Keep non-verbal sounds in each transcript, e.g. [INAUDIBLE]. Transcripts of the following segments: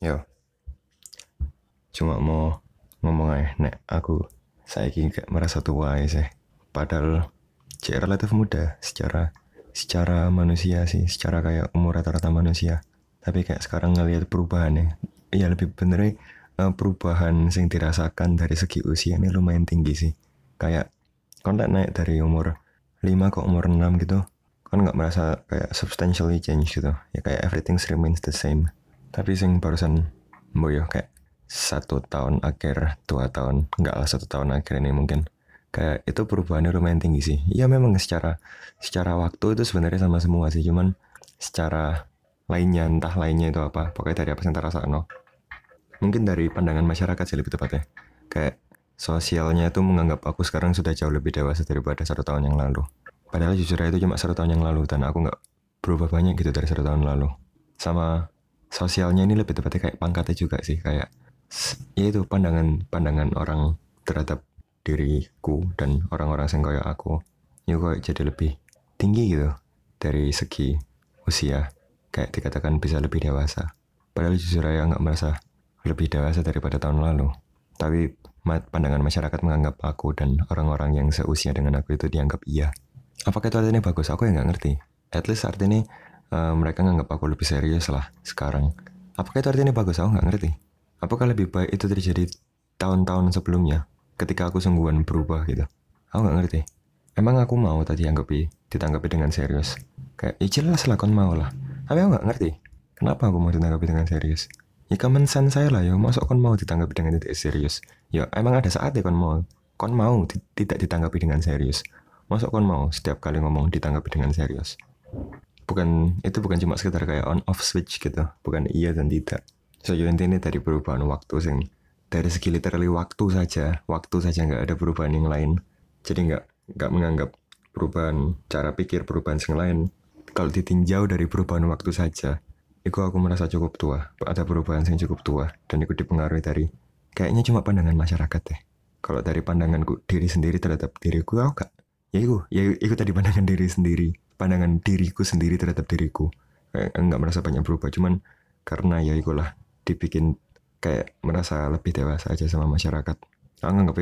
Yo, cuma mau ngomong aja, nek aku saiki gak merasa tua aja sih. Padahal cek relatif muda secara secara manusia sih, secara kayak umur rata-rata manusia. Tapi kayak sekarang ngelihat perubahannya, ya lebih bener eh, perubahan yang dirasakan dari segi usia ini lumayan tinggi sih. Kayak kontak naik dari umur 5 ke umur 6 gitu, kan nggak merasa kayak substantially change gitu. Ya kayak everything remains the same tapi sing barusan boyo kayak satu tahun akhir dua tahun enggak lah satu tahun akhir ini mungkin. Kayak itu perubahannya lumayan tinggi sih. Ya memang secara secara waktu itu sebenarnya sama semua sih cuman secara lainnya entah lainnya itu apa pokoknya dari apa yang terasa no. Mungkin dari pandangan masyarakat sih lebih tepatnya. Kayak sosialnya itu menganggap aku sekarang sudah jauh lebih dewasa daripada satu tahun yang lalu. Padahal jujur itu cuma satu tahun yang lalu dan aku nggak berubah banyak gitu dari satu tahun lalu. Sama sosialnya ini lebih tepatnya kayak pangkatnya juga sih kayak ya itu pandangan pandangan orang terhadap diriku dan orang-orang yang aku ya kok jadi lebih tinggi gitu dari segi usia kayak dikatakan bisa lebih dewasa. Padahal jujur aja nggak merasa lebih dewasa daripada tahun lalu. Tapi pandangan masyarakat menganggap aku dan orang-orang yang seusia dengan aku itu dianggap iya. Apakah itu artinya bagus? Aku ya nggak ngerti. At least artinya uh, mereka nganggap aku lebih serius lah sekarang. Apakah itu artinya bagus? Aku nggak ngerti. Apakah lebih baik itu terjadi tahun-tahun sebelumnya ketika aku sungguhan berubah gitu? Aku nggak ngerti. Emang aku mau tadi anggapi, ditanggapi dengan serius? Kayak, ya jelas lah kon mau lah. Tapi aku nggak ngerti. Kenapa aku mau ditanggapi dengan serius? Ya common sense saya lah ya, masuk kon mau ditanggapi dengan tidak serius? Ya emang ada saatnya kon mau. Kon mau tidak ditanggapi dengan serius. Masuk kon mau setiap kali ngomong ditanggapi dengan serius bukan itu bukan cuma sekedar kayak on off switch gitu. Bukan iya dan tidak. So intinya dari perubahan waktu sing dari segi literally waktu saja waktu saja nggak ada perubahan yang lain. Jadi nggak nggak menganggap perubahan cara pikir perubahan yang lain. Kalau ditinjau dari perubahan waktu saja itu aku merasa cukup tua. Ada perubahan yang cukup tua dan itu dipengaruhi dari kayaknya cuma pandangan masyarakat deh. Kalau dari pandanganku diri sendiri terhadap diriku aku gak ya itu ya itu tadi pandangan diri sendiri pandangan diriku sendiri terhadap diriku. Kayak nggak merasa banyak berubah. Cuman karena ya itulah dibikin kayak merasa lebih dewasa aja sama masyarakat. Aku nggak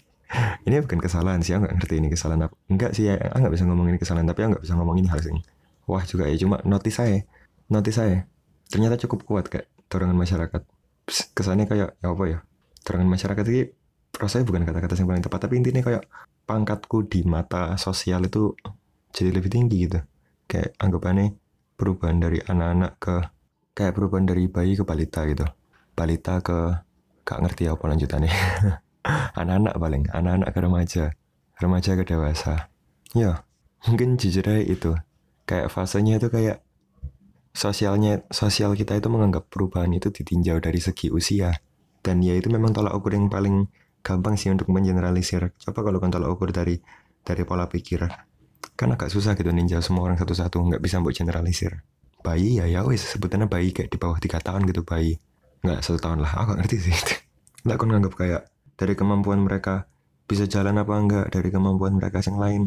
[LAUGHS] ini bukan kesalahan sih aku nggak ngerti ini kesalahan apa. Enggak sih ya aku nggak bisa ngomong ini kesalahan tapi aku nggak bisa ngomong ini hal sing wah juga ya. Cuma notis saya notis saya ternyata cukup kuat kayak dorongan masyarakat. Psst, kesannya kayak ya apa ya dorongan masyarakat ini prosesnya bukan kata-kata yang paling tepat tapi intinya kayak pangkatku di mata sosial itu jadi lebih tinggi gitu. Kayak anggapannya perubahan dari anak-anak ke kayak perubahan dari bayi ke balita gitu. Balita ke gak ngerti apa lanjutannya. [LAUGHS] Anak-anak paling anak-anak ke remaja. Remaja ke dewasa. Ya mungkin jujur aja itu. Kayak fasenya itu kayak sosialnya sosial kita itu menganggap perubahan itu ditinjau dari segi usia. Dan ya itu memang tolak ukur yang paling gampang sih untuk mengeneralisir. Coba kalau kan tolak ukur dari dari pola pikir kan agak susah gitu ninja semua orang satu-satu nggak bisa buat generalisir. Bayi ya ya wis sebutannya bayi kayak di bawah tiga tahun gitu bayi. Nggak satu tahun lah aku ngerti sih nggak [LAUGHS] kan nganggap kayak dari kemampuan mereka bisa jalan apa enggak dari kemampuan mereka yang lain.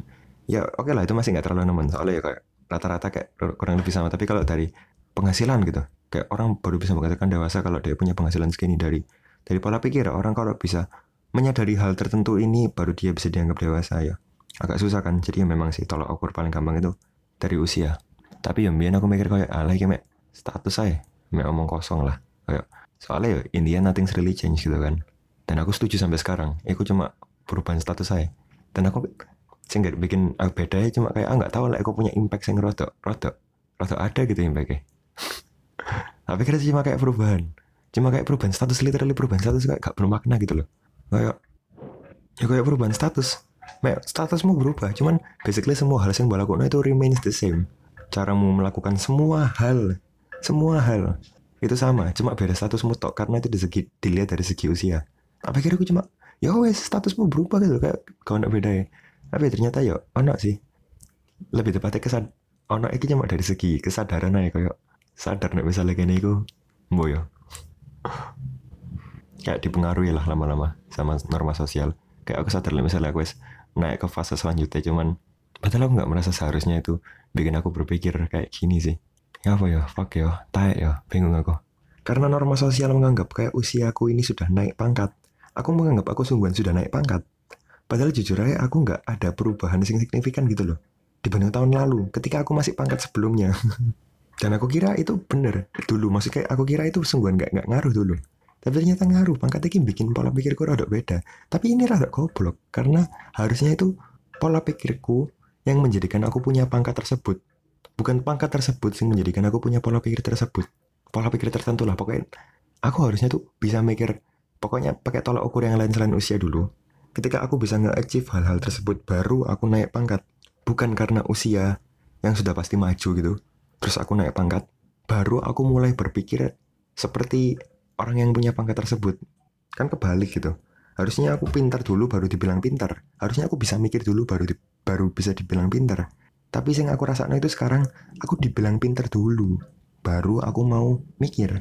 Ya oke okay lah itu masih nggak terlalu nemen soalnya ya kayak rata-rata kayak kurang lebih sama. Tapi kalau dari penghasilan gitu kayak orang baru bisa mengatakan dewasa kalau dia punya penghasilan segini. Dari dari pola pikir orang kalau bisa menyadari hal tertentu ini baru dia bisa dianggap dewasa ya agak susah kan jadi memang sih tolak ukur paling gampang itu dari usia. Tapi ya biar aku mikir kayak alay kayak status saya mek omong kosong lah. Kayak soalnya ya India nothing really change gitu kan. Dan aku setuju sampai sekarang aku cuma perubahan status saya dan aku sih nggak bikin aku beda ya cuma kayak ah nggak tahu lah aku punya impact yang rotok rotok rotok ada gitu impactnya [LAUGHS] tapi kira cuma kayak perubahan. Cuma kayak perubahan status literally perubahan status kayak gak bermakna gitu loh. Kayak ya kayak perubahan status statusmu berubah cuman basically semua hal yang lakukan itu remains the same. Caramu melakukan semua hal semua hal itu sama cuma beda statusmu tok karena itu segi dilihat dari segi usia. Apa kira aku cuma ya wes statusmu berubah gitu kayak kau nak beda ya. Tapi ternyata ya ono sih. Lebih tepatnya kesad ono itu cuma dari segi kesadaran aja kayak sadar nih misalnya gini aku boyo kayak dipengaruhi lah lama-lama sama norma sosial. Kayak aku sadar misalnya aku wes naik ke fase selanjutnya cuman padahal aku nggak merasa seharusnya itu bikin aku berpikir kayak gini sih ya apa ya fuck ya taek ya bingung aku Karena norma sosial menganggap kayak usiaku ini sudah naik pangkat. Aku menganggap aku sungguhan sudah naik pangkat. Padahal jujur aja aku nggak ada perubahan yang signifikan gitu loh. Dibanding tahun lalu, ketika aku masih pangkat sebelumnya. [LAUGHS] Dan aku kira itu bener dulu. Maksudnya aku kira itu sungguhan nggak nggak ngaruh dulu. Tapi ternyata ngaruh. Pangkat ini bikin pola pikirku rada beda. Tapi ini rada goblok. Karena harusnya itu pola pikirku yang menjadikan aku punya pangkat tersebut. Bukan pangkat tersebut yang menjadikan aku punya pola pikir tersebut. Pola pikir tertentu lah. Pokoknya aku harusnya tuh bisa mikir. Pokoknya pakai tolak ukur yang lain selain usia dulu. Ketika aku bisa nge-achieve hal-hal tersebut, baru aku naik pangkat. Bukan karena usia yang sudah pasti maju gitu terus aku naik pangkat, baru aku mulai berpikir seperti orang yang punya pangkat tersebut. Kan kebalik gitu. Harusnya aku pintar dulu baru dibilang pintar. Harusnya aku bisa mikir dulu baru di, baru bisa dibilang pintar. Tapi yang aku rasakan itu sekarang aku dibilang pintar dulu, baru aku mau mikir.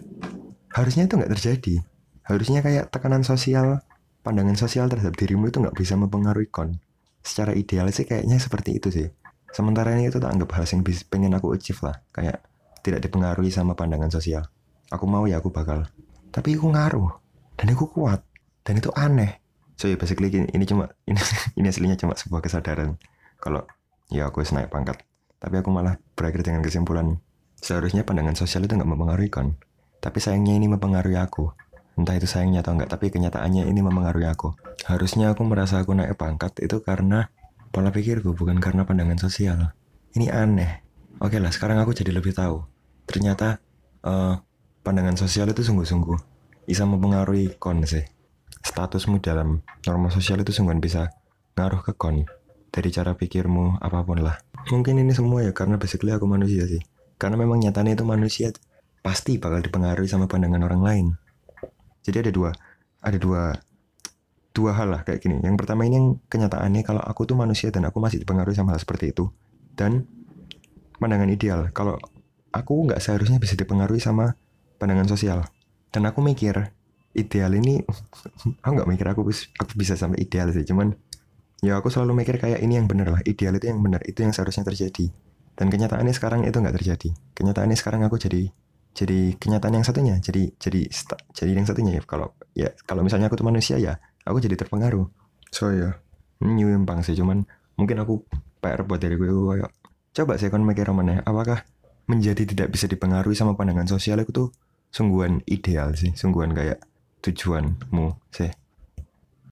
Harusnya itu nggak terjadi. Harusnya kayak tekanan sosial, pandangan sosial terhadap dirimu itu nggak bisa mempengaruhi kon. Secara ideal sih kayaknya seperti itu sih. Sementara ini itu tak anggap hal yang pengen aku achieve lah. Kayak tidak dipengaruhi sama pandangan sosial. Aku mau ya aku bakal. Tapi aku ngaruh. Dan aku kuat. Dan itu aneh. So ya basically ini, ini cuma [LAUGHS] ini, ini aslinya cuma sebuah kesadaran. Kalau ya aku naik pangkat. Tapi aku malah berakhir dengan kesimpulan. Seharusnya pandangan sosial itu nggak mempengaruhi kon. Tapi sayangnya ini mempengaruhi aku. Entah itu sayangnya atau enggak, tapi kenyataannya ini mempengaruhi aku. Harusnya aku merasa aku naik pangkat itu karena pola pikirku bukan karena pandangan sosial. Ini aneh. Oke lah, sekarang aku jadi lebih tahu. Ternyata uh, pandangan sosial itu sungguh-sungguh bisa mempengaruhi kon sih. Statusmu dalam norma sosial itu sungguh bisa ngaruh ke kon. Dari cara pikirmu, apa pun lah. Mungkin ini semua ya karena basically aku manusia sih. Karena memang nyatanya itu manusia pasti bakal dipengaruhi sama pandangan orang lain. Jadi ada dua, ada dua dua hal lah kayak gini. Yang pertama ini yang kenyataannya kalau aku tuh manusia dan aku masih dipengaruhi sama hal seperti itu. Dan pandangan ideal. Kalau aku nggak seharusnya bisa dipengaruhi sama pandangan sosial. Dan aku mikir ideal ini, [LAUGHS] aku nggak mikir aku aku bisa sampai ideal sih. Cuman ya aku selalu mikir kayak ini yang benar lah. Ideal itu yang benar. Itu yang seharusnya terjadi. Dan kenyataannya sekarang itu nggak terjadi. Kenyataannya sekarang aku jadi jadi kenyataan yang satunya jadi jadi jadi yang satunya ya kalau ya kalau misalnya aku tuh manusia ya aku jadi terpengaruh so ya nyimpang sih cuman mungkin aku PR buat diri gue coba sih kan mikir mana apakah menjadi tidak bisa dipengaruhi sama pandangan sosial itu tuh sungguhan ideal sih sungguhan kayak tujuanmu sih